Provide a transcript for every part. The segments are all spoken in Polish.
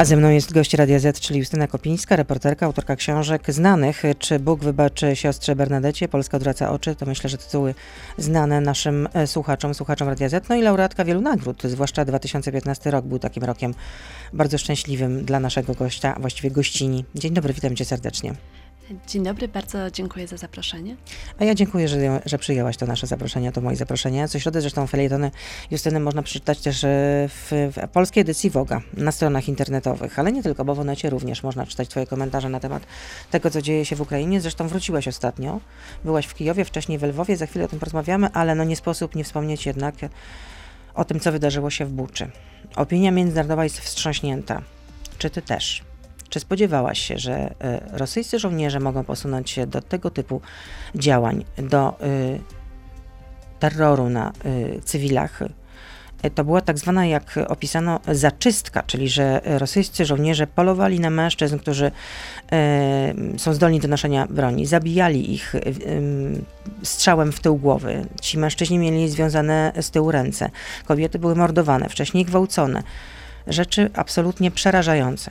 A ze mną jest gość Radia Z, czyli Justyna Kopińska, reporterka, autorka książek znanych. Czy Bóg wybaczy siostrze Bernadecie? Polska odwraca oczy. To myślę, że tytuły znane naszym e, słuchaczom, słuchaczom Radia Z. No i laureatka wielu nagród, zwłaszcza 2015 rok był takim rokiem bardzo szczęśliwym dla naszego gościa, właściwie gościni. Dzień dobry, witam cię serdecznie. Dzień dobry, bardzo dziękuję za zaproszenie. A ja dziękuję, że, że przyjęłaś to nasze zaproszenie, to moje zaproszenie. Co środę zresztą felietony Justyny można przeczytać też e, w, w polskiej edycji Woga na stronach internetowych, ale nie tylko, bo w Onecie również można czytać twoje komentarze na temat tego, co dzieje się w Ukrainie. Zresztą wróciłaś ostatnio, byłaś w Kijowie, wcześniej w Lwowie, za chwilę o tym porozmawiamy, ale no nie sposób nie wspomnieć jednak o tym, co wydarzyło się w Buczy. Opinia międzynarodowa jest wstrząśnięta. Czy ty też? Czy spodziewałaś się, że e, rosyjscy żołnierze mogą posunąć się do tego typu działań, do y, terroru na y, cywilach? E, to była tak zwana, jak opisano, zaczystka, czyli że rosyjscy żołnierze polowali na mężczyzn, którzy są zdolni do noszenia broni, zabijali ich strzałem w tył głowy. Ci mężczyźni mieli związane z tyłu ręce. Kobiety były mordowane, wcześniej gwałcone. Rzeczy absolutnie przerażające.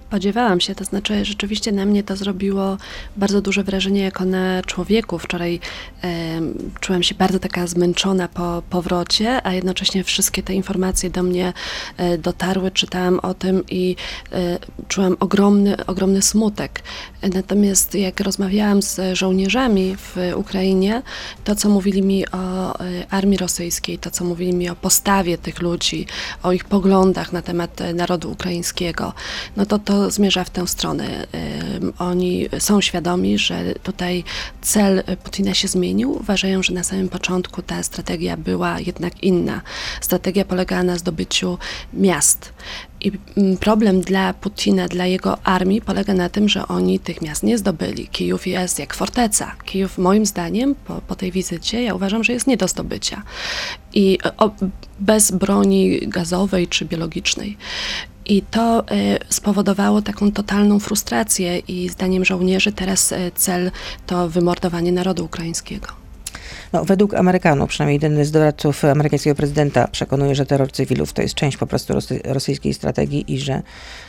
Spodziewałam się, to znaczy rzeczywiście na mnie to zrobiło bardzo duże wrażenie jako na człowieku. Wczoraj czułam się bardzo taka zmęczona po powrocie, a jednocześnie wszystkie te informacje do mnie e, dotarły, czytałam o tym i e, czułam ogromny, ogromny smutek. Natomiast jak rozmawiałam z żołnierzami w Ukrainie, to co mówili mi o e, armii rosyjskiej, to co mówili mi o postawie tych ludzi, o ich poglądach na temat narodu ukraińskiego, no to to zmierza w tę stronę. Oni są świadomi, że tutaj cel Putina się zmienił. Uważają, że na samym początku ta strategia była jednak inna. Strategia polegała na zdobyciu miast. I problem dla Putina, dla jego armii polega na tym, że oni tych miast nie zdobyli. Kijów jest jak forteca. Kijów moim zdaniem po, po tej wizycie, ja uważam, że jest nie do zdobycia. I o, bez broni gazowej czy biologicznej. I to e, spowodowało taką totalną frustrację i zdaniem żołnierzy teraz e, cel to wymordowanie narodu ukraińskiego. No, według Amerykanów, przynajmniej jeden z doradców amerykańskiego prezydenta przekonuje, że terror cywilów to jest część po prostu rosyjskiej strategii i że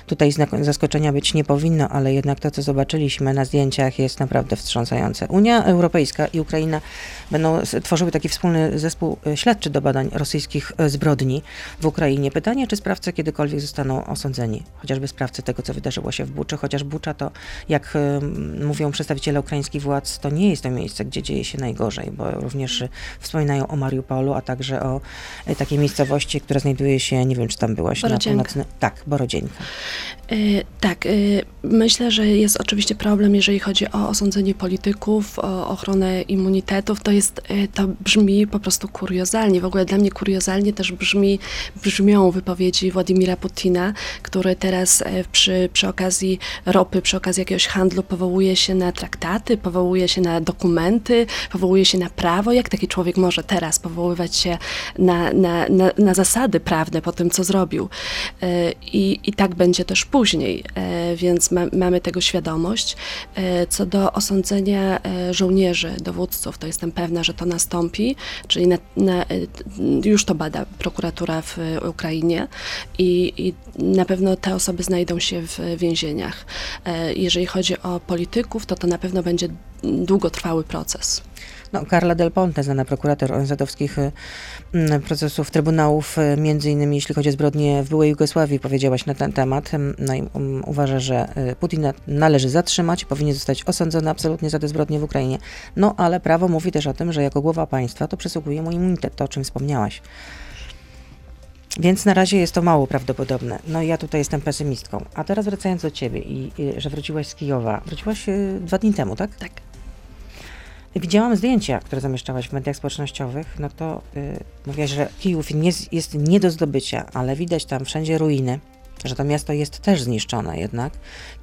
Tutaj zaskoczenia być nie powinno, ale jednak to, co zobaczyliśmy na zdjęciach, jest naprawdę wstrząsające. Unia Europejska i Ukraina będą tworzyły taki wspólny zespół e, śledczy do badań rosyjskich e, zbrodni w Ukrainie. Pytanie, czy sprawcy kiedykolwiek zostaną osądzeni, chociażby sprawcy tego, co wydarzyło się w Buczy, chociaż Bucza to, jak e, mówią przedstawiciele ukraińskich władz, to nie jest to miejsce, gdzie dzieje się najgorzej, bo również wspominają o Mariupolu, a także o takiej miejscowości, która znajduje się, nie wiem, czy tam byłaś, na północny... Tak, Borodzieńka. Y, tak, y, myślę, że jest oczywiście problem, jeżeli chodzi o osądzenie polityków, o ochronę immunitetów. To jest, y, to brzmi po prostu kuriozalnie. W ogóle dla mnie kuriozalnie też brzmi, brzmią wypowiedzi Władimira Putina, który teraz przy, przy okazji ropy, przy okazji jakiegoś handlu powołuje się na traktaty, powołuje się na dokumenty, powołuje się na prawo. Jak taki człowiek może teraz powoływać się na, na, na, na zasady prawne po tym, co zrobił? I, I tak będzie też później, e, więc ma, mamy tego świadomość. E, co do osądzenia e, żołnierzy, dowódców, to jestem pewna, że to nastąpi, czyli na, na, już to bada prokuratura w Ukrainie i, i na pewno te osoby znajdą się w więzieniach. Jeżeli chodzi o polityków, to to na pewno będzie długotrwały proces. No, Carla Del Ponte, znana prokurator ONZ-owskich y, mm, procesów Trybunałów, y, między innymi jeśli chodzi o zbrodnie w byłej Jugosławii, powiedziałaś na ten temat. No i um, uważa, że y, Putina należy zatrzymać, powinien zostać osądzony absolutnie za te zbrodnie w Ukrainie. No, ale prawo mówi też o tym, że jako głowa państwa to przysługuje mu immunitet, to o czym wspomniałaś. Więc na razie jest to mało prawdopodobne. No i ja tutaj jestem pesymistką. A teraz wracając do ciebie i, i że wróciłaś z Kijowa. Wróciłaś y, dwa dni temu, tak? Tak. Widziałam zdjęcia, które zamieszczałaś w mediach społecznościowych, no to yy, mówiłaś, że Kijów jest, jest nie do zdobycia, ale widać tam wszędzie ruiny, że to miasto jest też zniszczone jednak.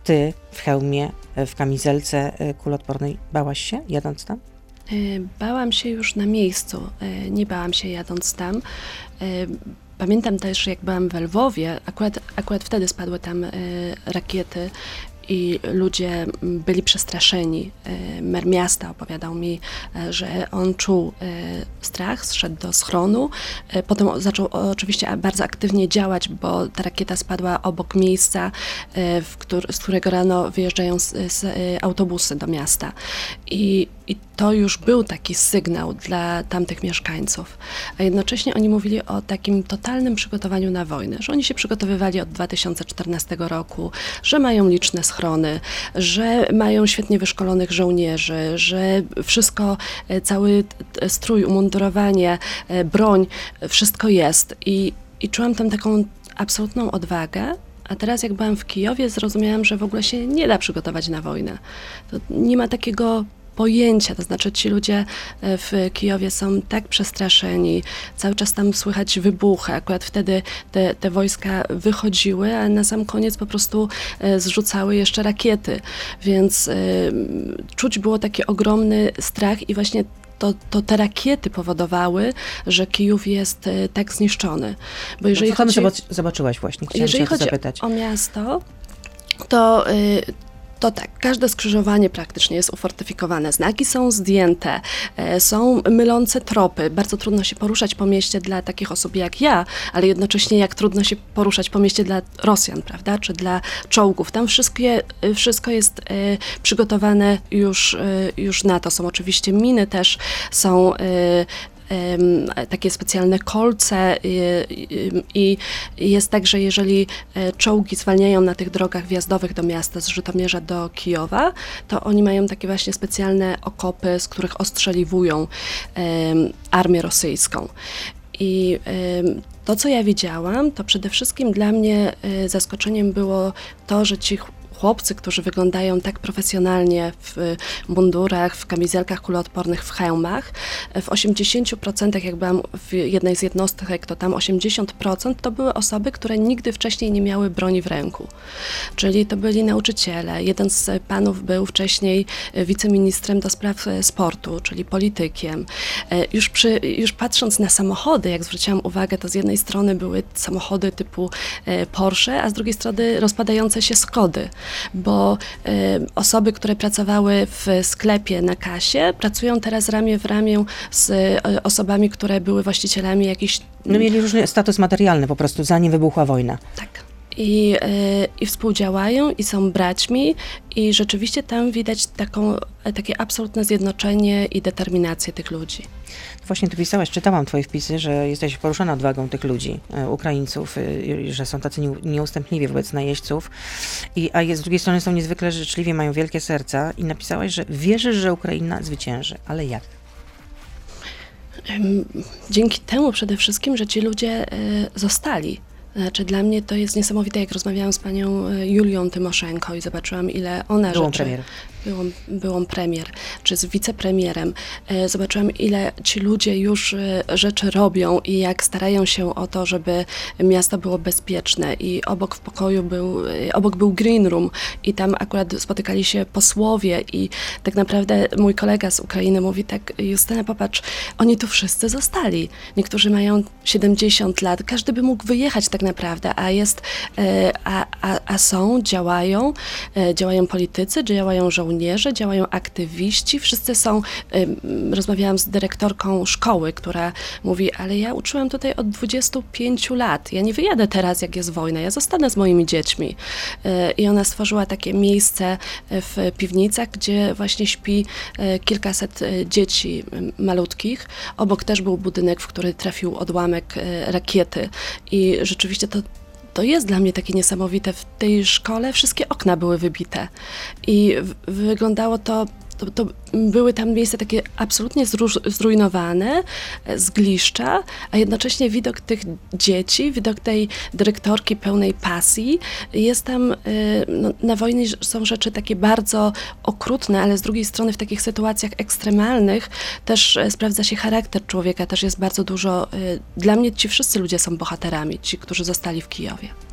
Ty w hełmie, w kamizelce y, kulotpornej bałaś się jadąc tam? Y, bałam się już na miejscu, y, nie bałam się jadąc tam. Pamiętam też, jak byłam w Lwowie, akurat, akurat wtedy spadły tam rakiety i ludzie byli przestraszeni. Mer miasta opowiadał mi, że on czuł strach, zszedł do schronu. Potem zaczął oczywiście bardzo aktywnie działać, bo ta rakieta spadła obok miejsca, z którego rano wyjeżdżają autobusy do miasta. I, I to już był taki sygnał dla tamtych mieszkańców. A jednocześnie oni mówili o takim totalnym przygotowaniu na wojnę, że oni się przygotowywali od 2014 roku, że mają liczne schrony, że mają świetnie wyszkolonych żołnierzy, że wszystko, e, cały strój, umundurowanie, e, broń, wszystko jest. I, i czułam tam taką absolutną odwagę, a teraz jak byłam w Kijowie, zrozumiałam, że w ogóle się nie da przygotować na wojnę. To nie ma takiego pojęcia, to znaczy ci ludzie e, w Kijowie są tak przestraszeni, cały czas tam słychać wybuchy, akurat wtedy te, te wojska wychodziły, a na sam koniec po prostu e, zrzucały jeszcze rakiety, więc y, czuć było taki ogromny strach i właśnie to, to te rakiety powodowały, że Kijów jest tak zniszczony. Bo jeżeli no tam chodzi, zobaczyłaś właśnie? Chciałam jeżeli chodzi zapytać. o miasto, to, y, to tak, każde skrzyżowanie praktycznie jest ufortyfikowane. Znaki są zdjęte, e, są mylące tropy. Bardzo trudno się poruszać po mieście dla takich osób jak ja, ale jednocześnie jak trudno się poruszać po mieście dla Rosjan, prawda, czy dla czołgów. Tam wszystkie, e, wszystko jest e, przygotowane już, już na to. Są oczywiście miny też, są takie specjalne kolce i jest tak, że jeżeli e, czołgi zwalniają na tych drogach wjazdowych do miasta z Żytomierza do Kijowa, to oni mają takie właśnie specjalne okopy, z których ostrzeliwują armię rosyjską. I to, co ja widziałam, to przede wszystkim dla mnie e, zaskoczeniem było to, że ci chłopcy, którzy wyglądają tak profesjonalnie w mundurach, w kamizelkach kuloodpornych, w hełmach, w 80% jak byłam w jednej z jednostek, to tam 80% to były osoby, które nigdy wcześniej nie miały broni w ręku. Czyli to byli nauczyciele. Jeden z panów był wcześniej wiceministrem do spraw sportu, czyli politykiem. Już, przy, już patrząc na samochody, jak zwróciłam uwagę, to z jednej strony były samochody typu e, Porsche, a z drugiej strony rozpadające się Skody bo y, osoby, które pracowały w sklepie na kasie, pracują teraz ramię w ramię z y, osobami, które były właścicielami jakichś... No mieli różny status materialny po prostu, zanim wybuchła wojna. Tak i, y, i współdziałają i są braćmi i rzeczywiście tam widać taką, takie absolutne zjednoczenie i determinację tych ludzi. Właśnie tu pisałaś, czytałam twoje wpisy, że jesteś poruszona odwagą tych ludzi, e, Ukraińców, e, że są tacy nieustępliwi wobec najeźdźców, I, a z drugiej strony są niezwykle życzliwi, mają wielkie serca i napisałaś, że wierzysz, że Ukraina zwycięży, ale jak? Dzięki temu przede wszystkim, że ci ludzie e, zostali znaczy dla mnie to jest niesamowite, jak rozmawiałam z panią e, Julią Tymoszenko i zobaczyłam, ile ona byłą rzeczy... Premier. Byłam, byłam premier, czy z wicepremierem. E, zobaczyłam, ile ci ludzie już e, rzeczy robią i jak starają się o to, żeby miasto było bezpieczne. I obok w pokoju był, obok był green room i tam akurat spotykali się posłowie i tak naprawdę mój kolega z Ukrainy mówi tak, Justyna, popatrz, oni tu wszyscy zostali. Niektórzy mają 70 lat, każdy by mógł wyjechać tak naprawdę, a jest, e, a, a, a są, działają, e, działają politycy, działają żołnierze, działają aktywiści, wszyscy są, rozmawiałam z dyrektorką szkoły, która mówi, ale ja uczyłam tutaj od 25 lat, ja nie wyjadę teraz, jak jest wojna, ja zostanę z moimi dziećmi. E, I ona stworzyła takie miejsce w piwnicach, gdzie właśnie śpi kilkaset dzieci malutkich. Obok też był budynek, w który trafił odłamek rakiety i rzeczywiście to, to jest dla mnie takie niesamowite. W tej szkole wszystkie okna były wybite i wyglądało to to, to, były tam miejsca takie absolutnie zrujnowane, e, zgliszcza, a jednocześnie widok tych dzieci, widok tej dyrektorki pełnej pasji. Jest tam, e, no, na wojnie są rzeczy takie bardzo okrutne, ale z drugiej strony w takich sytuacjach ekstremalnych też e, sprawdza się charakter człowieka, też jest bardzo dużo, dla mnie ci wszyscy ludzie są bohaterami, ci, którzy zostali w Kijowie.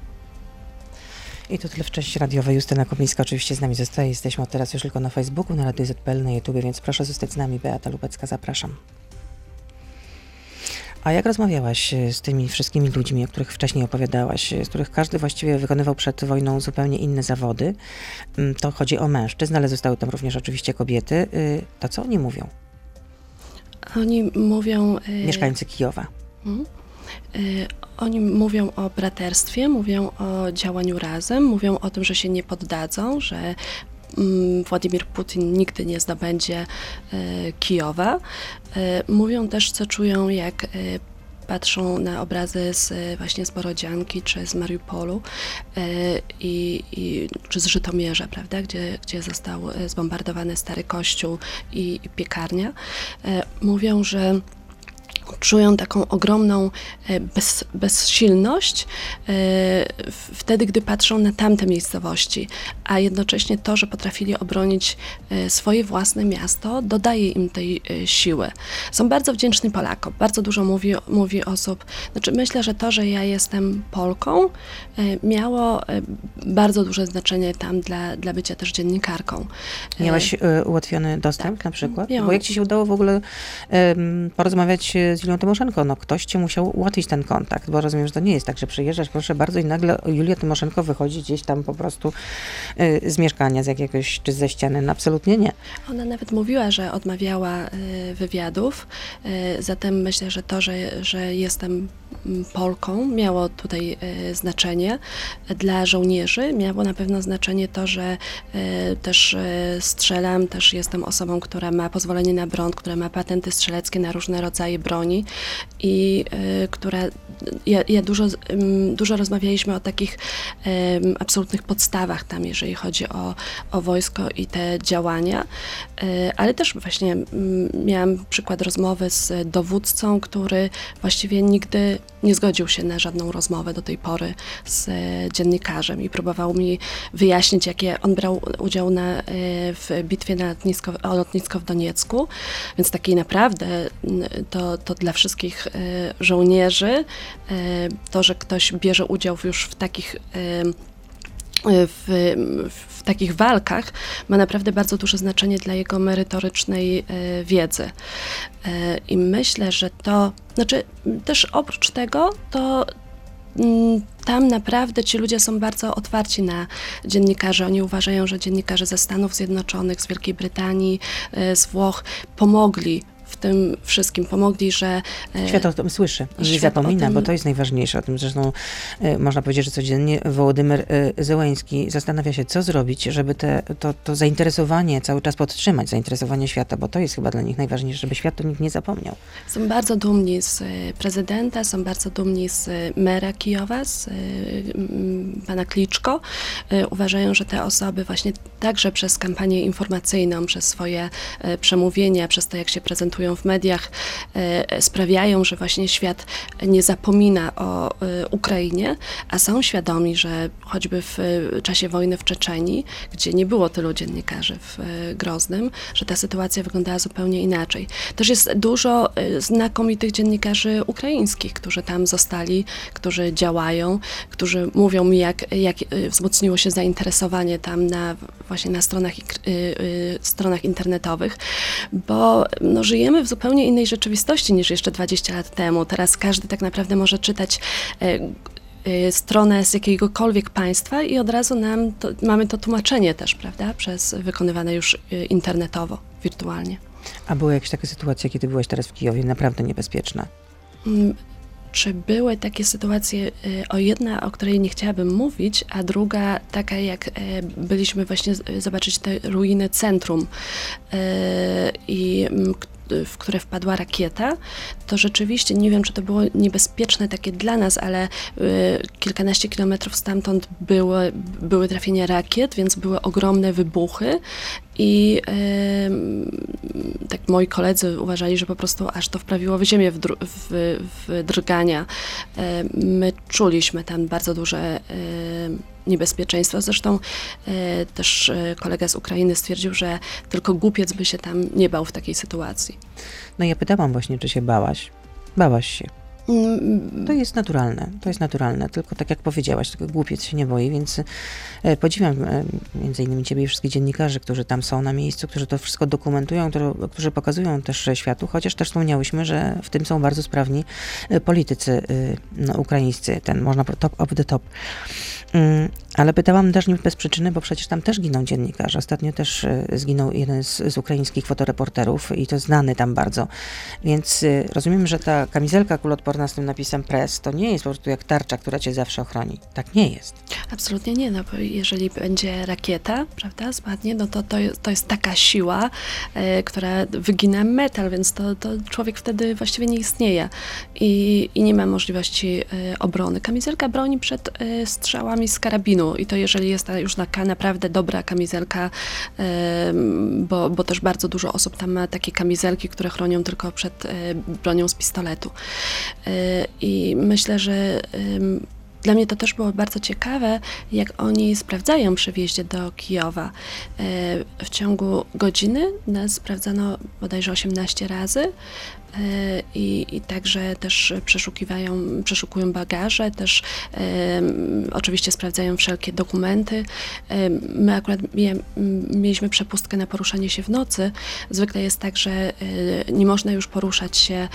I to tyle w części radiowej. Justyna Komińska oczywiście z nami zostaje. Jesteśmy od teraz już tylko na Facebooku, na Radio ZPL, na YouTube, więc proszę zostać z nami. Beata Lubecka, zapraszam. A jak rozmawiałaś e, z tymi wszystkimi ludźmi, o których wcześniej opowiadałaś, e, z których każdy właściwie wykonywał przed wojną zupełnie inne zawody? Mm, To chodzi o mężczyzn, ale zostały tam również oczywiście kobiety. Y, To co oni mówią, Oni mówią... y, mieszkańcy Kijowa? Mhm. Y, Oni mówią o braterstwie, mówią o działaniu razem, mówią o tym, że się nie poddadzą, że mm, Władimir Putin nigdy nie zdobędzie y, Kijowa. Y, Mówią też, co czują, jak patrzą na obrazy z, właśnie z Borodzianki czy z Mariupolu i, i, czy z Żytomierza, prawda, gdzie, gdzie został zbombardowany stary kościół i, i piekarnia. Mówią, że czują taką ogromną e, bez, bezsilność e, wtedy, gdy patrzą na tamte miejscowości, a jednocześnie to, że potrafili obronić e, swoje własne miasto, dodaje im tej siły. Są bardzo wdzięczni Polakom. Bardzo dużo mówi, mówi osób. Znaczy, myślę, że to, że ja jestem Polką, miało bardzo duże znaczenie tam dla, dla bycia też dziennikarką. Miałaś ułatwiony dostęp tak. na przykład? Miałam. Bo jak ci się udało w ogóle porozmawiać z Julią Tymoszenko? No ktoś ci musiał ułatwić ten kontakt, bo rozumiem, że to nie jest tak, że przyjeżdżasz, proszę bardzo i nagle Julia Tymoszenko wychodzi gdzieś tam po prostu y, z mieszkania, z jakiegoś, czy ze ściany. No absolutnie nie. Ona nawet mówiła, że odmawiała y, wywiadów, y, zatem myślę, że to, że, że jestem Polką, miało tutaj y, znaczenie. Dla żołnierzy miało na pewno znaczenie to, że y, też y, strzelam, też jestem osobą, która ma pozwolenie na broń, która ma patenty strzeleckie na różne rodzaje broni i która ja, ja dużo, ym, dużo rozmawialiśmy o takich absolutnych podstawach tam, jeżeli chodzi o, o wojsko i te działania, ale też właśnie mm, miałam przykład rozmowy z dowódcą, który właściwie nigdy nie zgodził się na żadną rozmowę do tej pory z e, dziennikarzem i próbował mi wyjaśnić, jakie on brał udział na, e, w bitwie na lotnisko, o lotnisko w Doniecku, więc takiej naprawdę to, to dla wszystkich e, żołnierzy to, że ktoś bierze udział już w takich w, w takich walkach ma naprawdę bardzo duże znaczenie dla jego merytorycznej e, wiedzy. E, I myślę, że to, znaczy też oprócz tego, to mm, tam naprawdę ci ludzie są bardzo otwarci na dziennikarzy. Oni uważają, że dziennikarze ze Stanów Zjednoczonych, z Wielkiej Brytanii, e, z Włoch pomogli w tym wszystkim, pomogli, że e, Świat o tym słyszy i Świat zapomina, tym- bo to jest najważniejsze. O tym zresztą e, można powiedzieć, że codziennie Wołodymyr e, Zełęński zastanawia się, co zrobić, żeby te, to, to zainteresowanie cały czas podtrzymać, zainteresowanie świata, bo to jest chyba dla nich najważniejsze, żeby świat o nich nie zapomniał. Są bardzo dumni z prezydenta, są bardzo dumni z mera Kijowa, z pana Kliczko. Uważają, że te osoby właśnie także przez kampanię informacyjną, przez swoje przemówienia, przez to, jak się prezentują w mediach, e, sprawiają, że właśnie świat nie zapomina o e, Ukrainie, a są świadomi, że choćby w e, czasie wojny w Czeczenii, gdzie nie było tylu dziennikarzy w e, Groznym, że ta sytuacja wyglądała zupełnie inaczej. Też jest dużo e, znakomitych dziennikarzy ukraińskich, którzy tam zostali, którzy działają, którzy mówią mi, jak, jak e, wzmocniło się zainteresowanie tam na, właśnie na stronach, stronach internetowych, bo no, żyjemy w zupełnie innej rzeczywistości niż jeszcze 20 lat temu. Teraz każdy tak naprawdę może czytać e, y, stronę z jakiegokolwiek państwa i od razu nam to, mamy to tłumaczenie też, prawda, przez wykonywane już y, internetowo, wirtualnie. A były jakieś takie sytuacje, kiedy byłeś teraz w Kijowie, naprawdę niebezpieczne? Mm, Czy były takie sytuacje, o jedna, o której nie chciałabym mówić, a druga taka, jak byliśmy właśnie zobaczyć te ruiny centrum i w które wpadła rakieta, to rzeczywiście nie wiem, czy to było niebezpieczne takie dla nas, ale y, kilkanaście kilometrów stamtąd były, były trafienia rakiet, więc były ogromne wybuchy i tak moi koledzy uważali, że po prostu aż to wprawiło w ziemię w, dru- w, w drgania. E, My czuliśmy tam bardzo duże niebezpieczeństwo. Zresztą e, też e, kolega z Ukrainy stwierdził, że tylko głupiec by się tam nie bał w takiej sytuacji. No ja pytałam właśnie, czy się bałaś. Bałaś się. To jest naturalne, to jest naturalne, tylko tak jak powiedziałaś, tylko głupiec się nie boi, więc e, podziwiam e, między innymi ciebie i wszystkich dziennikarzy, którzy tam są na miejscu, którzy to wszystko dokumentują, którzy pokazują też światu, chociaż też wspomniałyśmy, że w tym są bardzo sprawni e, politycy no, ukraińscy, ten można top of the top. Mm, ale pytałam też nie bez przyczyny, bo przecież tam też giną dziennikarze. Ostatnio też e, zginął jeden z, z ukraińskich fotoreporterów i to znany tam bardzo. Więc e, rozumiem, że ta kamizelka kulotporna z tym napisem press to nie jest po prostu jak tarcza, która cię zawsze ochroni. Tak nie jest. Absolutnie nie, no bo jeżeli będzie rakieta, prawda, spadnie, no to to, to jest taka siła, e, która wygina metal, więc to, to człowiek wtedy właściwie nie istnieje i, i nie ma możliwości e, obrony. Kamizelka broni przed e, strzałami z karabinu i to jeżeli jest ta już taka naprawdę dobra kamizelka, bo, bo też bardzo dużo osób tam ma takie kamizelki, które chronią tylko przed bronią z pistoletu. E, I myślę, że dla mnie to też było bardzo ciekawe, jak oni sprawdzają przy wjeździe do Kijowa. E, w ciągu godziny nas sprawdzano bodajże 18 razy. E, i, i także też przeszukiwają, przeszukują bagaże, też e, oczywiście sprawdzają wszelkie dokumenty. E, my akurat mieliśmy przepustkę na poruszanie się w nocy. Zwykle jest tak, że nie można już poruszać się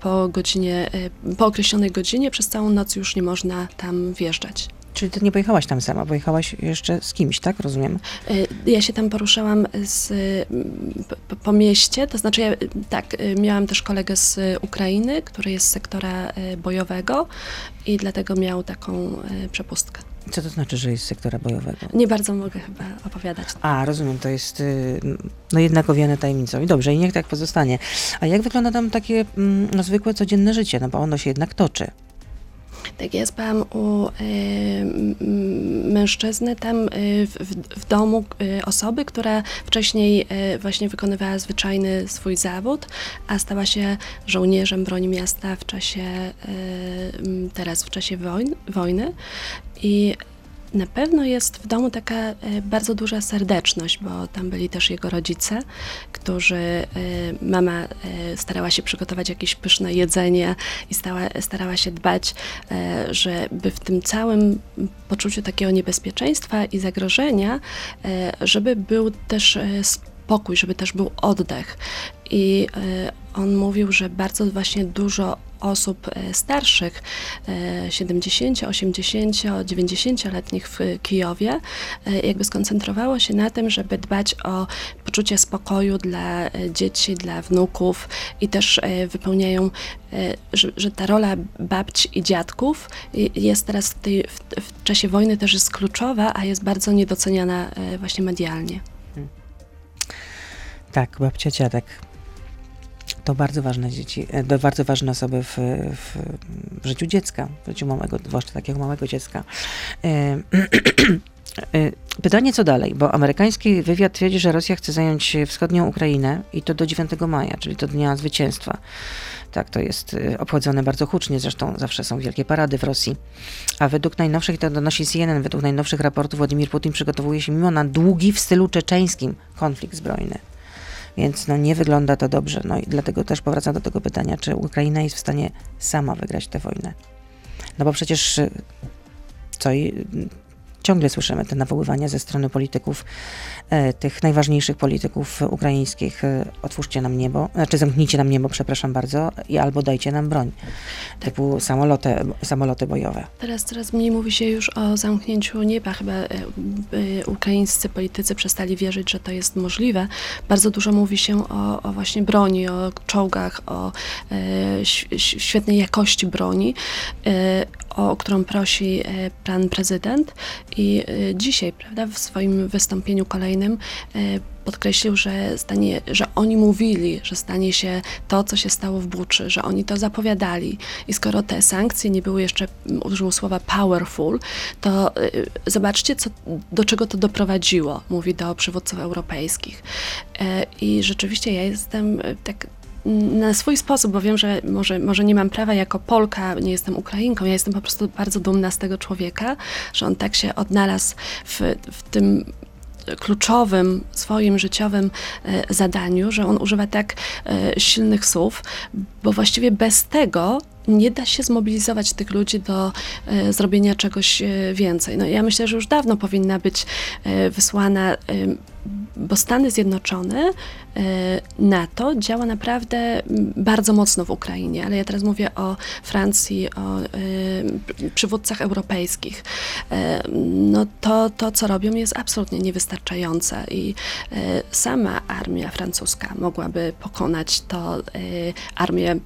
po godzinie, po określonej godzinie, przez całą noc już nie można tam wjeżdżać. Czyli ty nie pojechałaś tam sama, pojechałaś jeszcze z kimś, tak? Rozumiem? E, ja się tam poruszałam z, po, po mieście, to znaczy ja tak, e, miałam też kolegę z Ukrainy, który jest z sektora bojowego i dlatego miał taką przepustkę. Co to znaczy, że jest z sektora bojowego? Nie bardzo mogę chyba opowiadać. A, rozumiem, to jest y, no jednak owiane tajemnicą. I dobrze, i niech tak pozostanie. A jak wygląda tam takie mm, no, zwykłe, codzienne życie? No bo ono się jednak toczy. Tak, ja spałam u y, mężczyzny tam y, w, w, domu y, osoby, która wcześniej właśnie wykonywała zwyczajny swój zawód, a stała się żołnierzem broni miasta w czasie, teraz w czasie wojny. wojny. I na pewno jest w domu taka e, bardzo duża serdeczność, bo tam byli też jego rodzice, którzy, e, mama e, starała się przygotować jakieś pyszne jedzenie i stała, starała się dbać, żeby w tym całym poczuciu takiego niebezpieczeństwa i zagrożenia, żeby był też spokój, żeby też był oddech. I on mówił, że bardzo właśnie dużo osób e, starszych, 70, 80, 90-letnich w Kijowie, e, jakby skoncentrowało się na tym, żeby dbać o poczucie spokoju dla e, dzieci, dla wnuków i też wypełniają, że, że ta rola babci i dziadków jest teraz w, tej, w, w czasie wojny też jest kluczowa, a jest bardzo niedoceniana właśnie medialnie. Tak, babcia, dziadek to bardzo ważne dzieci, e, to bardzo ważne osoby w, w, w życiu dziecka, w życiu małego, zwłaszcza takiego małego dziecka. E, e, pytanie, co dalej? Bo amerykański wywiad twierdzi, że Rosja chce zająć wschodnią Ukrainę i to do 9 maja, czyli do Dnia Zwycięstwa. Tak, to jest obchodzone bardzo hucznie, zresztą zawsze są wielkie parady w Rosji. A według najnowszych, to donosi CNN, według najnowszych raportów Władimir Putin przygotowuje się mimo na długi w stylu czeczeńskim konflikt zbrojny. Więc no, nie wygląda to dobrze. No i dlatego też powracam do tego pytania, czy Ukraina jest w stanie sama wygrać tę wojnę. No bo przecież y, co i ciągle słyszymy te nawoływania ze strony polityków, e, tych najważniejszych polityków ukraińskich, e, otwórzcie nam niebo, znaczy zamknijcie nam niebo, przepraszam bardzo, i albo dajcie nam broń, typu samoloty, samoloty bojowe. Teraz coraz mniej mówi się już o zamknięciu nieba, chyba e, ukraińscy politycy przestali wierzyć, że to jest możliwe. Bardzo dużo mówi się o, o właśnie broni, o czołgach, o e, świetnej jakości broni, e, o którą prosi pan prezydent i e, dzisiaj, prawda, w swoim wystąpieniu kolejnym e, podkreślił, że, stanie, że oni mówili, że stanie się to, co się stało w Buczy, że oni to zapowiadali. I skoro te sankcje nie były jeszcze, użył słowa powerful, to e, zobaczcie, co, do czego to doprowadziło, mówi do przywódców europejskich. I rzeczywiście ja jestem tak na swój sposób, bo wiem, że może, może nie mam prawa jako Polka, nie jestem Ukrainką, ja jestem po prostu bardzo dumna z tego człowieka, że on tak się odnalazł w, w tym kluczowym swoim życiowym e, zadaniu, że on używa tak e, silnych słów, bo właściwie bez tego nie da się zmobilizować tych ludzi do e, zrobienia czegoś e, więcej. No, ja myślę, że już dawno powinna być e, wysłana, bo Stany Zjednoczone, NATO działa naprawdę bardzo mocno w Ukrainie, ale ja teraz mówię o Francji, o przywódcach europejskich. No to, to, co robią, jest absolutnie niewystarczające i sama armia francuska mogłaby pokonać to armię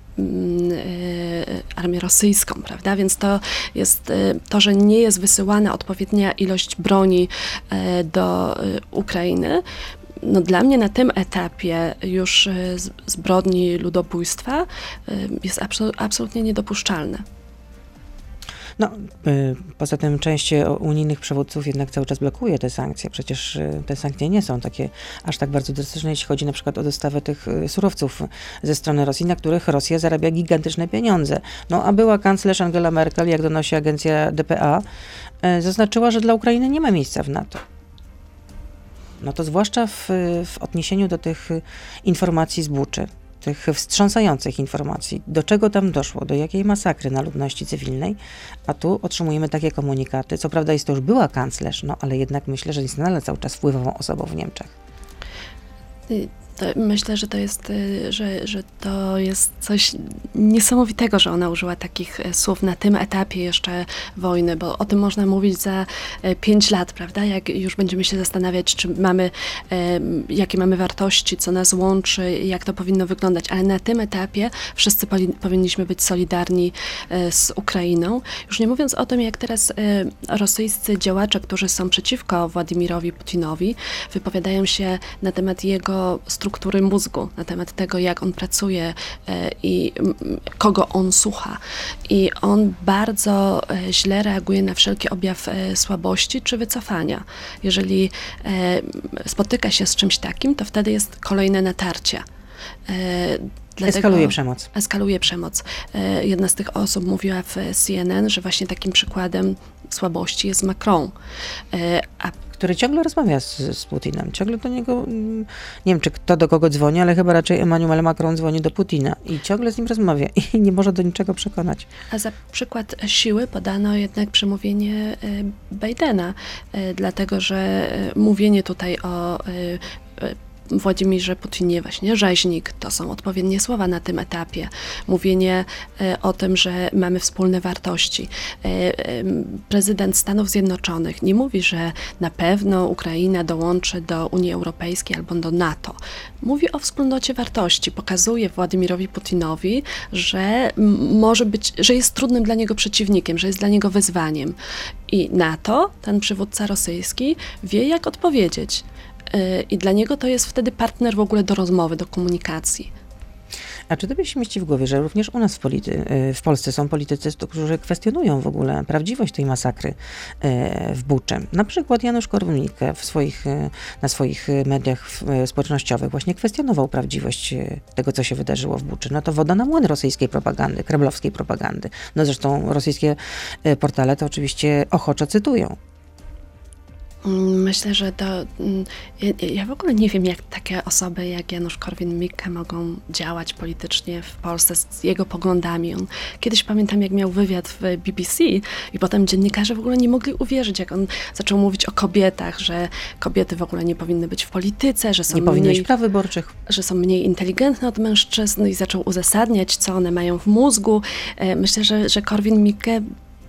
armię rosyjską, prawda? Więc to jest e, to, że nie jest wysyłana odpowiednia ilość broni e, do e, Ukrainy. No dla mnie na tym etapie już e, zbrodni ludobójstwa e, jest absol- absolutnie niedopuszczalne. No, y, poza tym część y, unijnych przywódców jednak cały czas blokuje te sankcje. Przecież y, te sankcje nie są takie aż tak bardzo drastyczne, jeśli chodzi na przykład o dostawę tych y, surowców ze strony Rosji, na których Rosja zarabia gigantyczne pieniądze. No, a była kanclerz Angela Merkel, jak donosi agencja DPA, zaznaczyła, że dla Ukrainy nie ma miejsca w NATO. No to zwłaszcza w, w odniesieniu do tych informacji z Buczy, tych wstrząsających informacji, do czego tam doszło, do jakiej masakry na ludności cywilnej, a tu otrzymujemy takie komunikaty. Co prawda jest to już była kanclerz, no ale jednak myślę, że jest nadal cały czas wpływową osobą w Niemczech. To myślę, że to jest, y, że, że to jest coś niesamowitego, że ona użyła takich e, słów na tym etapie jeszcze wojny, bo o tym można mówić za e, pięć lat, prawda? Jak już będziemy się zastanawiać, czy mamy, e, jakie mamy wartości, co nas łączy, jak to powinno wyglądać, ale na tym etapie wszyscy powinniśmy być solidarni z Ukrainą. Już nie mówiąc o tym, jak teraz rosyjscy działacze, którzy są przeciwko Władimirowi Putinowi, wypowiadają się na temat jego struktury mózgu, na temat tego, jak on pracuje e, i kogo on słucha. I on bardzo e, źle reaguje na wszelki objaw e, słabości czy wycofania. Jeżeli spotyka się z czymś takim, to wtedy jest kolejne natarcie. E, dlatego- Eskaluje przemoc. eskaluje przemoc. E, Jedna z tych osób mówiła w CNN, że właśnie takim przykładem słabości jest Macron. E, A Który ciągle rozmawia z, z Putinem. Ciągle do niego, mm, nie wiem czy kto do kogo dzwoni, ale chyba raczej Emmanuel Macron dzwoni do Putina i ciągle z nim rozmawia i nie może do niczego przekonać. A za przykład siły podano jednak przemówienie Bidena, dlatego że mówienie tutaj o Władimirze Putinie właśnie rzeźnik, to są odpowiednie słowa na tym etapie. Mówienie e, o tym, że mamy wspólne wartości. E, e, Prezydent Stanów Zjednoczonych nie mówi, że na pewno Ukraina dołączy do Unii Europejskiej albo do NATO. Mówi o wspólnocie wartości. Pokazuje Władimirowi Putinowi, że może być, że jest trudnym dla niego przeciwnikiem, że jest dla niego wyzwaniem. I na to ten przywódca rosyjski wie, jak odpowiedzieć. I dla niego to jest wtedy partner w ogóle do rozmowy, do komunikacji. A czy tobie się mieści w głowie, że również u nas w, polity, y, w Polsce są politycy, którzy kwestionują w ogóle prawdziwość tej masakry y, w Buczy? Na przykład Janusz Korwin-Mikke swoich, y, na swoich mediach społecznościowych właśnie kwestionował prawdziwość tego, co się wydarzyło w Buczy. No to woda na młyn rosyjskiej propagandy, kremlowskiej propagandy. No zresztą rosyjskie portale to oczywiście ochoczo cytują. Mm, Myślę, że to. mm, Ja, ja w ogóle nie wiem, jak takie osoby jak Janusz Korwin-Mikke mogą działać politycznie w Polsce z jego poglądami. On kiedyś pamiętam, jak miał wywiad w BBC i potem dziennikarze w ogóle nie mogli uwierzyć, jak on zaczął mówić o kobietach, że kobiety w ogóle nie powinny być w polityce, że są Nie praw wyborczych. że są mniej inteligentne od mężczyzn i zaczął uzasadniać, co one mają w mózgu. E, Myślę, że, że Korwin-Mikke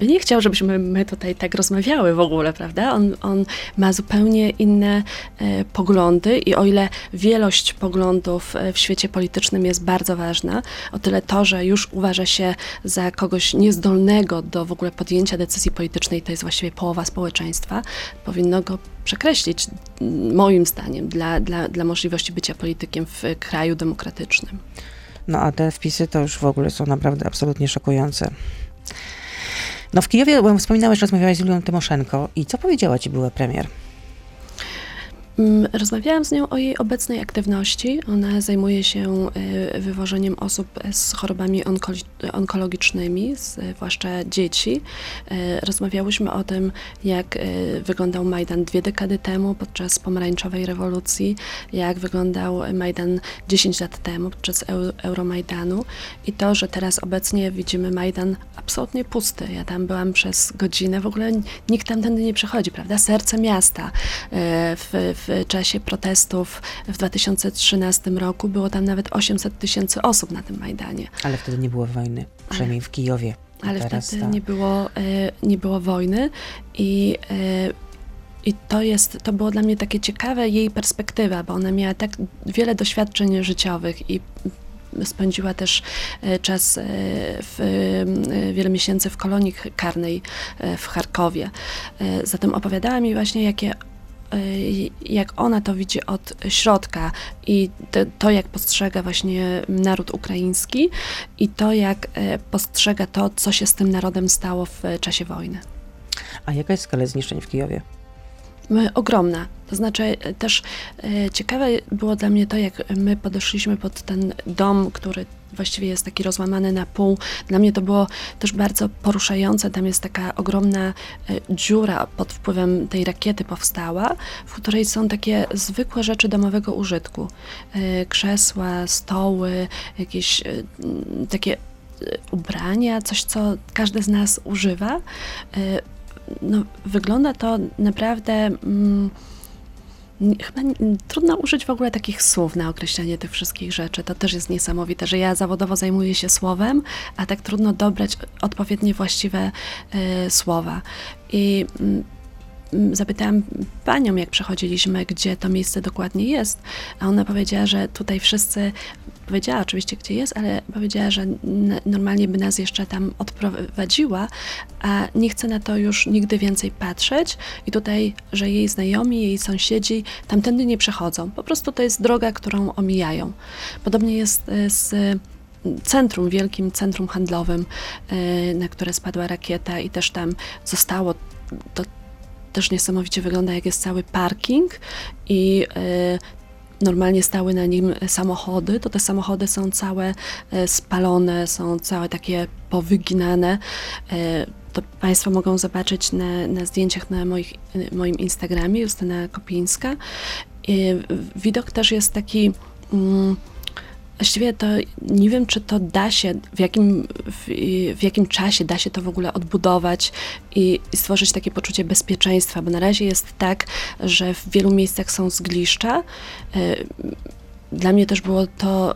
nie chciał, żebyśmy my tutaj tak rozmawiały w ogóle, prawda? On, on ma zupełnie inne e, poglądy i o ile wielość poglądów e, w świecie politycznym jest bardzo ważna, o tyle to, że już uważa się za kogoś niezdolnego do w ogóle podjęcia decyzji politycznej, to jest właściwie połowa społeczeństwa, powinno go przekreślić, moim zdaniem, dla, dla, dla możliwości bycia politykiem w kraju demokratycznym. No a te wpisy to już w ogóle są naprawdę absolutnie szokujące. No w Kijowie, bo wspominałeś, rozmawiałeś z Julią Tymoszenko i co powiedziała ci była premier? Mm, rozmawiałam z nią o jej obecnej aktywności. Ona zajmuje się y, wywożeniem osób z chorobami onkologicznymi, zwłaszcza dzieci. Y, rozmawiałyśmy o tym, jak y, wyglądał Majdan dwie dekady temu podczas pomarańczowej rewolucji, jak wyglądał Majdan 10 lat temu podczas Euromajdanu i to, że teraz obecnie widzimy Majdan absolutnie pusty. Ja tam byłam przez godzinę, w ogóle nikt tam tędy nie przechodzi, prawda? Serce miasta. W, w czasie protestów w 2013 roku było tam nawet 800 tysięcy osób na tym Majdanie. Ale wtedy nie było wojny, przynajmniej w Kijowie. Ale wtedy nie, było, e, nie było wojny i e, i to jest, to było dla mnie takie ciekawe jej perspektywa, bo ona miała tak wiele doświadczeń życiowych i spędziła też e, czas w, wiele miesięcy w kolonii karnej w Charkowie. Zatem opowiadała mi właśnie, jakie jak ona to widzi od środka i to, jak postrzega właśnie naród ukraiński i to, jak e, postrzega to, co się z tym narodem stało w czasie wojny. A jaka jest skala zniszczeń w Kijowie? ogromna. To znaczy e, też ciekawe było dla mnie to, jak my podeszliśmy pod ten dom, który właściwie jest taki rozłamany na pół. Dla mnie to było też bardzo poruszające. Tam jest taka ogromna e, dziura pod wpływem tej rakiety powstała, w której są takie zwykłe rzeczy domowego użytku. Krzesła, stoły, jakieś takie ubrania, coś, co każdy z nas używa no, wygląda to naprawdę. Mm, chyba trudno użyć w ogóle takich słów na określenie tych wszystkich rzeczy. To też jest niesamowite, że ja zawodowo zajmuję się słowem, a tak trudno dobrać odpowiednie właściwe y, słowa. I y, zapytałam panią, jak przechodziliśmy, gdzie to miejsce dokładnie jest, a ona powiedziała, że tutaj wszyscy powiedziała oczywiście, gdzie jest, ale powiedziała, że normalnie by nas jeszcze tam odprowadziła, a nie chce na to już nigdy więcej patrzeć i tutaj, że jej znajomi, jej sąsiedzi tamtędy nie przechodzą. Po prostu to jest droga, którą omijają. Podobnie jest e, z centrum, wielkim centrum handlowym, e, na które spadła rakieta i też tam zostało to też niesamowicie wygląda, jak jest cały parking i e, normalnie stały na nim samochody, to te samochody są całe e, spalone, są całe takie powyginane. E, to Państwo mogą zobaczyć na, na zdjęciach na moich, moim Instagramie, Justyna Kopińska. Widok też jest taki... Mm, Właściwie to nie wiem, czy to da się, w jakim, w, w jakim czasie da się to w ogóle odbudować i, i, stworzyć takie poczucie bezpieczeństwa, bo na razie jest tak, że w wielu miejscach są zgliszcza. E, dla mnie też było to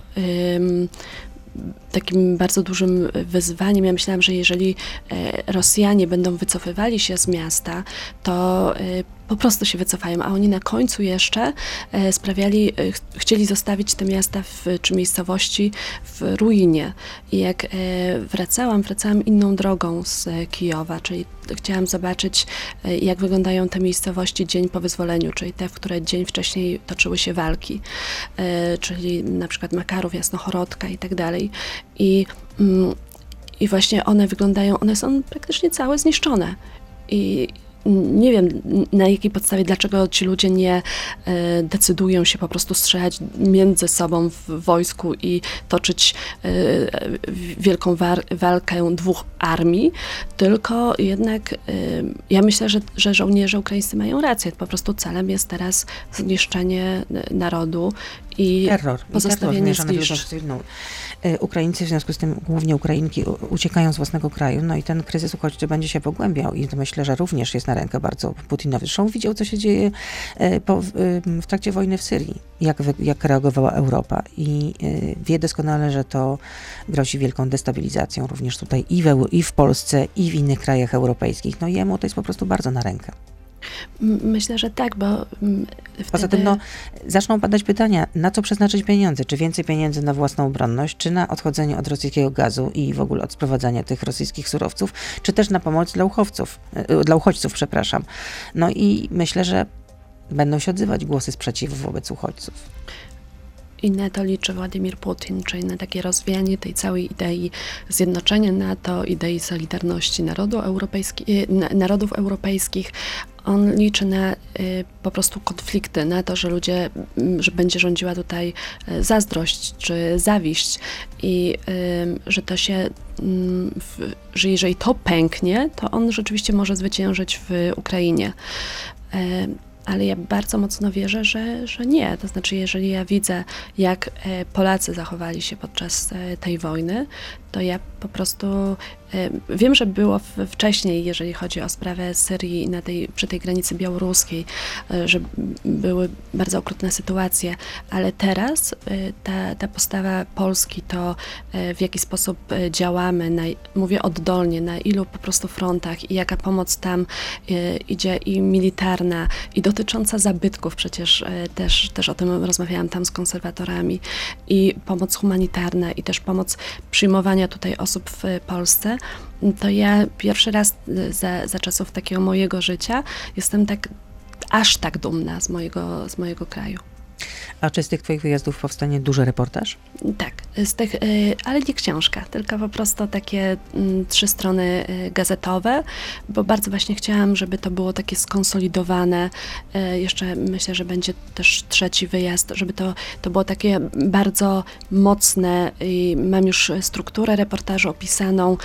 takim bardzo dużym wyzwaniem. Ja myślałam, że jeżeli e, Rosjanie będą wycofywali się z miasta, to e, po prostu się wycofają, a oni na końcu jeszcze e, sprawiali, chcieli zostawić te miasta w, czy miejscowości w ruinie. I jak wracałam, wracałam inną drogą z Kijowa, czyli chciałam zobaczyć, jak wyglądają te miejscowości dzień po wyzwoleniu, czyli te, w które dzień wcześniej toczyły się walki, czyli na przykład Makarów, Jasnochorodka i tak dalej. I, mm, I właśnie one wyglądają, one są praktycznie całe zniszczone. I nie wiem na jakiej podstawie, dlaczego ci ludzie nie e, decydują się po prostu strzelać między sobą w wojsku i toczyć e, wielką walkę dwóch armii, tylko jednak e, ja myślę, że, że żołnierze ukraińscy mają rację. Po prostu celem jest teraz zniszczenie narodu i terror, pozostawienie i. E, Ukraińcy, w związku z tym głównie Ukrainki, uciekają z własnego kraju, no i ten kryzys uchodźczy będzie się pogłębiał i myślę, że również jest na rękę bardzo Putinowi. Zresztą widział, co się dzieje e, po, w trakcie wojny w Syrii, jak, jak reagowała Europa i e, wie doskonale, że to grozi wielką destabilizacją również tutaj i w, i w Polsce, i w innych krajach europejskich. No jemu to jest po prostu bardzo na rękę. Myślę, że tak, bo wtedy... Poza tym no, zaczną padać pytania, na co przeznaczyć pieniądze? Czy więcej pieniędzy na własną obronność, czy na odchodzenie od rosyjskiego gazu i w ogóle od sprowadzania tych rosyjskich surowców, czy też na pomoc dla uchodźców, e, dla uchodźców, przepraszam. No i myślę, że będą się odzywać głosy sprzeciwu wobec uchodźców. I na to liczy Władimir Putin, czyli na takie rozwijanie tej całej idei zjednoczenia NATO, idei solidarności narodu europejski, e, narodów europejskich, on liczy na y, po prostu konflikty, na to, że ludzie, mm, że będzie rządziła tutaj y, zazdrość czy zawiść i y, że to się, w, że jeżeli to pęknie, to on rzeczywiście może zwyciężyć w Ukrainie. E, ale ja bardzo mocno wierzę, że, że nie. To znaczy, jeżeli ja widzę, jak e, Polacy zachowali się podczas e, tej wojny, to ja po prostu wiem, że było wcześniej, jeżeli chodzi o sprawę Syrii na tej, przy tej granicy białoruskiej, e, że były bardzo okrutne sytuacje, ale teraz e, ta, ta postawa Polski, to e, w jaki sposób działamy, na, mówię oddolnie, na ilu po prostu frontach i jaka pomoc tam idzie i militarna, i dotycząca zabytków, przecież też, też o tym rozmawiałam tam z konserwatorami, i pomoc humanitarna, i też pomoc przyjmowania tutaj osób w Polsce, to ja pierwszy raz y, za, za czasów takiego mojego życia jestem tak aż tak dumna z mojego, z mojego kraju. A czy z tych Twoich wyjazdów powstanie duży reportaż? Tak, z tych, y, ale nie książka, tylko po prostu takie mm, trzy strony y, gazetowe, bo bardzo właśnie chciałam, żeby to było takie skonsolidowane. Y, jeszcze myślę, że będzie też trzeci wyjazd, żeby to, to było takie bardzo mocne i mam już strukturę reportażu opisaną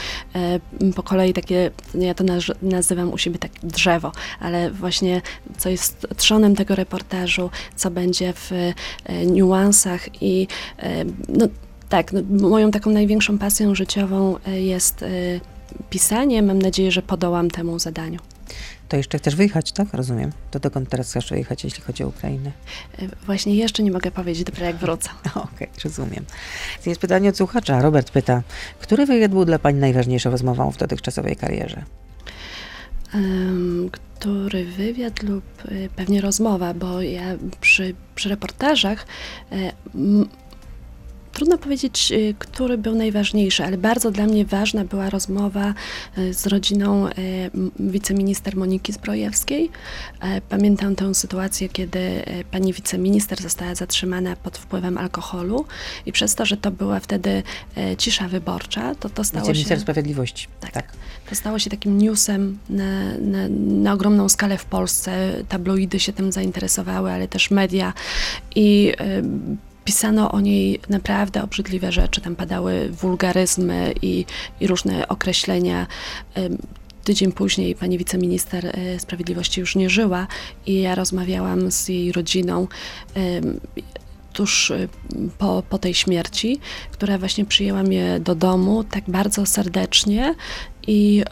po kolei takie, ja to nazywam u siebie tak drzewo, ale właśnie co jest trzonem tego reportażu, co będzie w E, niuansach i e, no, tak, no, moją taką największą pasją życiową e, jest pisanie. Mam nadzieję, że podołam temu zadaniu. To jeszcze chcesz wyjechać, tak? Rozumiem. To dokąd teraz chcesz wyjechać, jeśli chodzi o Ukrainę? Właśnie jeszcze nie mogę powiedzieć, dopiero jak wrócę. Okej, okay, rozumiem. Jest pytanie od słuchacza. Robert pyta, który wywiad był dla Pani najważniejszą rozmową w dotychczasowej karierze? Który wywiad lub y, pewnie rozmowa, bo ja przy, przy reportażach y, Trudno powiedzieć, y, który był najważniejszy, ale bardzo dla mnie ważna była rozmowa y, z rodziną y, wiceminister Moniki Zbrojewskiej. Pamiętam tę sytuację, kiedy pani wiceminister została zatrzymana pod wpływem alkoholu i przez to, że to była wtedy cisza wyborcza, to to stało Wiceminister się... Sprawiedliwości. Tak, tak. To stało się takim newsem na, na, na ogromną skalę w Polsce. Tabloidy się tym zainteresowały, ale też media i pisano o niej naprawdę obrzydliwe rzeczy. Tam padały wulgaryzmy i, i różne określenia. Tydzień później pani wiceminister e, sprawiedliwości już nie żyła i ja rozmawiałam z jej rodziną tuż e, po, po tej śmierci, która właśnie przyjęła mnie do domu tak bardzo serdecznie i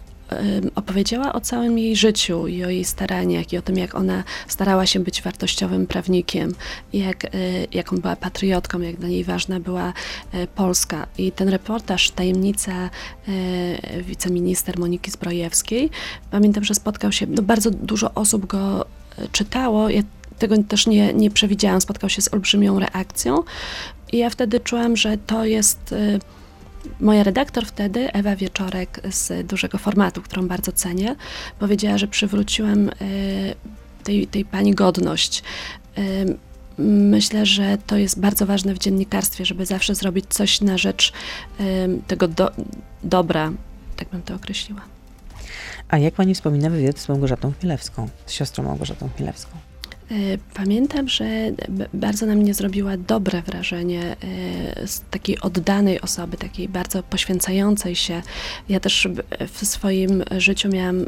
opowiedziała o całym jej życiu i o jej staraniach i o tym, jak ona starała się być wartościowym prawnikiem, jak, e, jaką była patriotką, jak dla niej ważna była e, Polska. I ten reportaż, tajemnica e, wiceminister Moniki Zbrojewskiej, pamiętam, że spotkał się, no bardzo dużo osób go czytało. Ja tego też nie, nie przewidziałam. Spotkał się z olbrzymią reakcją i ja wtedy czułam, że to jest Moja redaktor wtedy, Ewa Wieczorek z dużego formatu, którą bardzo cenię, powiedziała, że przywróciłem e, tej, tej pani godność. E, myślę, że to jest bardzo ważne w dziennikarstwie, żeby zawsze zrobić coś na rzecz e, tego do, dobra, tak bym to określiła. A jak pani wspomina wywiad z Małgorzatą Chmielewską, z siostrą Małgorzatą Chmielewską? E, pamiętam, że bardzo na mnie zrobiła dobre wrażenie e, z takiej oddanej osoby, takiej bardzo poświęcającej się. Ja też w swoim życiu miałam e,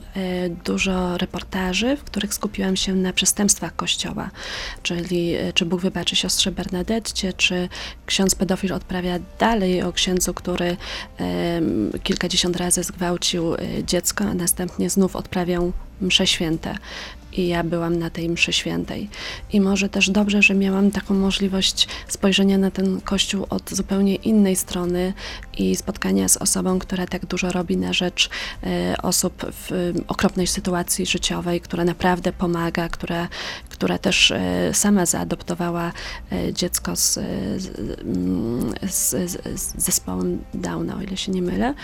dużo reportaży, w których skupiłam się na przestępstwach Kościoła, czyli czy Bóg wybaczy siostrze Bernadette, czy ksiądz pedofil odprawia dalej o księdzu, który kilkadziesiąt razy zgwałcił dziecko, a następnie znów odprawiał msze święte i ja byłam na tej mszy świętej. I może też dobrze, że miałam taką możliwość spojrzenia na ten kościół od zupełnie innej strony i spotkania z osobą, która tak dużo robi na rzecz e, osób w okropnej sytuacji życiowej, która naprawdę pomaga, która, która też e, sama zaadoptowała e, dziecko z, z, z, z zespołem Downa, o ile się nie mylę,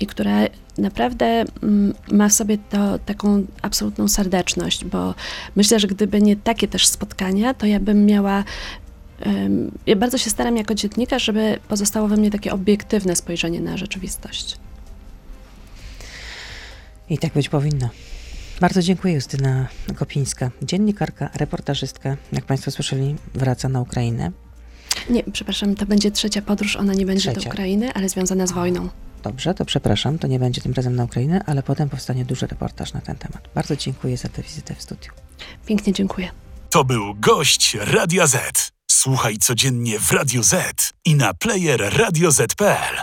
i która naprawdę mm, ma w sobie to, taką absolutną serdeczność, bo myślę, że gdyby nie takie też spotkania, to ja bym miała ja bardzo się staram jako dziennikarz, żeby pozostało we mnie takie obiektywne spojrzenie na rzeczywistość. I tak być powinno. Bardzo dziękuję Justyna Kopińska, dziennikarka, reportażystka. Jak Państwo słyszeli, wraca na Ukrainę. Nie, przepraszam, to będzie trzecia podróż, ona nie będzie Trzecia. do Ukrainy, ale związana z wojną. Dobrze, to przepraszam, to nie będzie tym razem na Ukrainę, ale potem powstanie duży reportaż na ten temat. Bardzo dziękuję za tę wizytę w studiu. Pięknie dziękuję. To był gość Radia Z. Słuchaj codziennie w Radio Z i na player radioz.pl.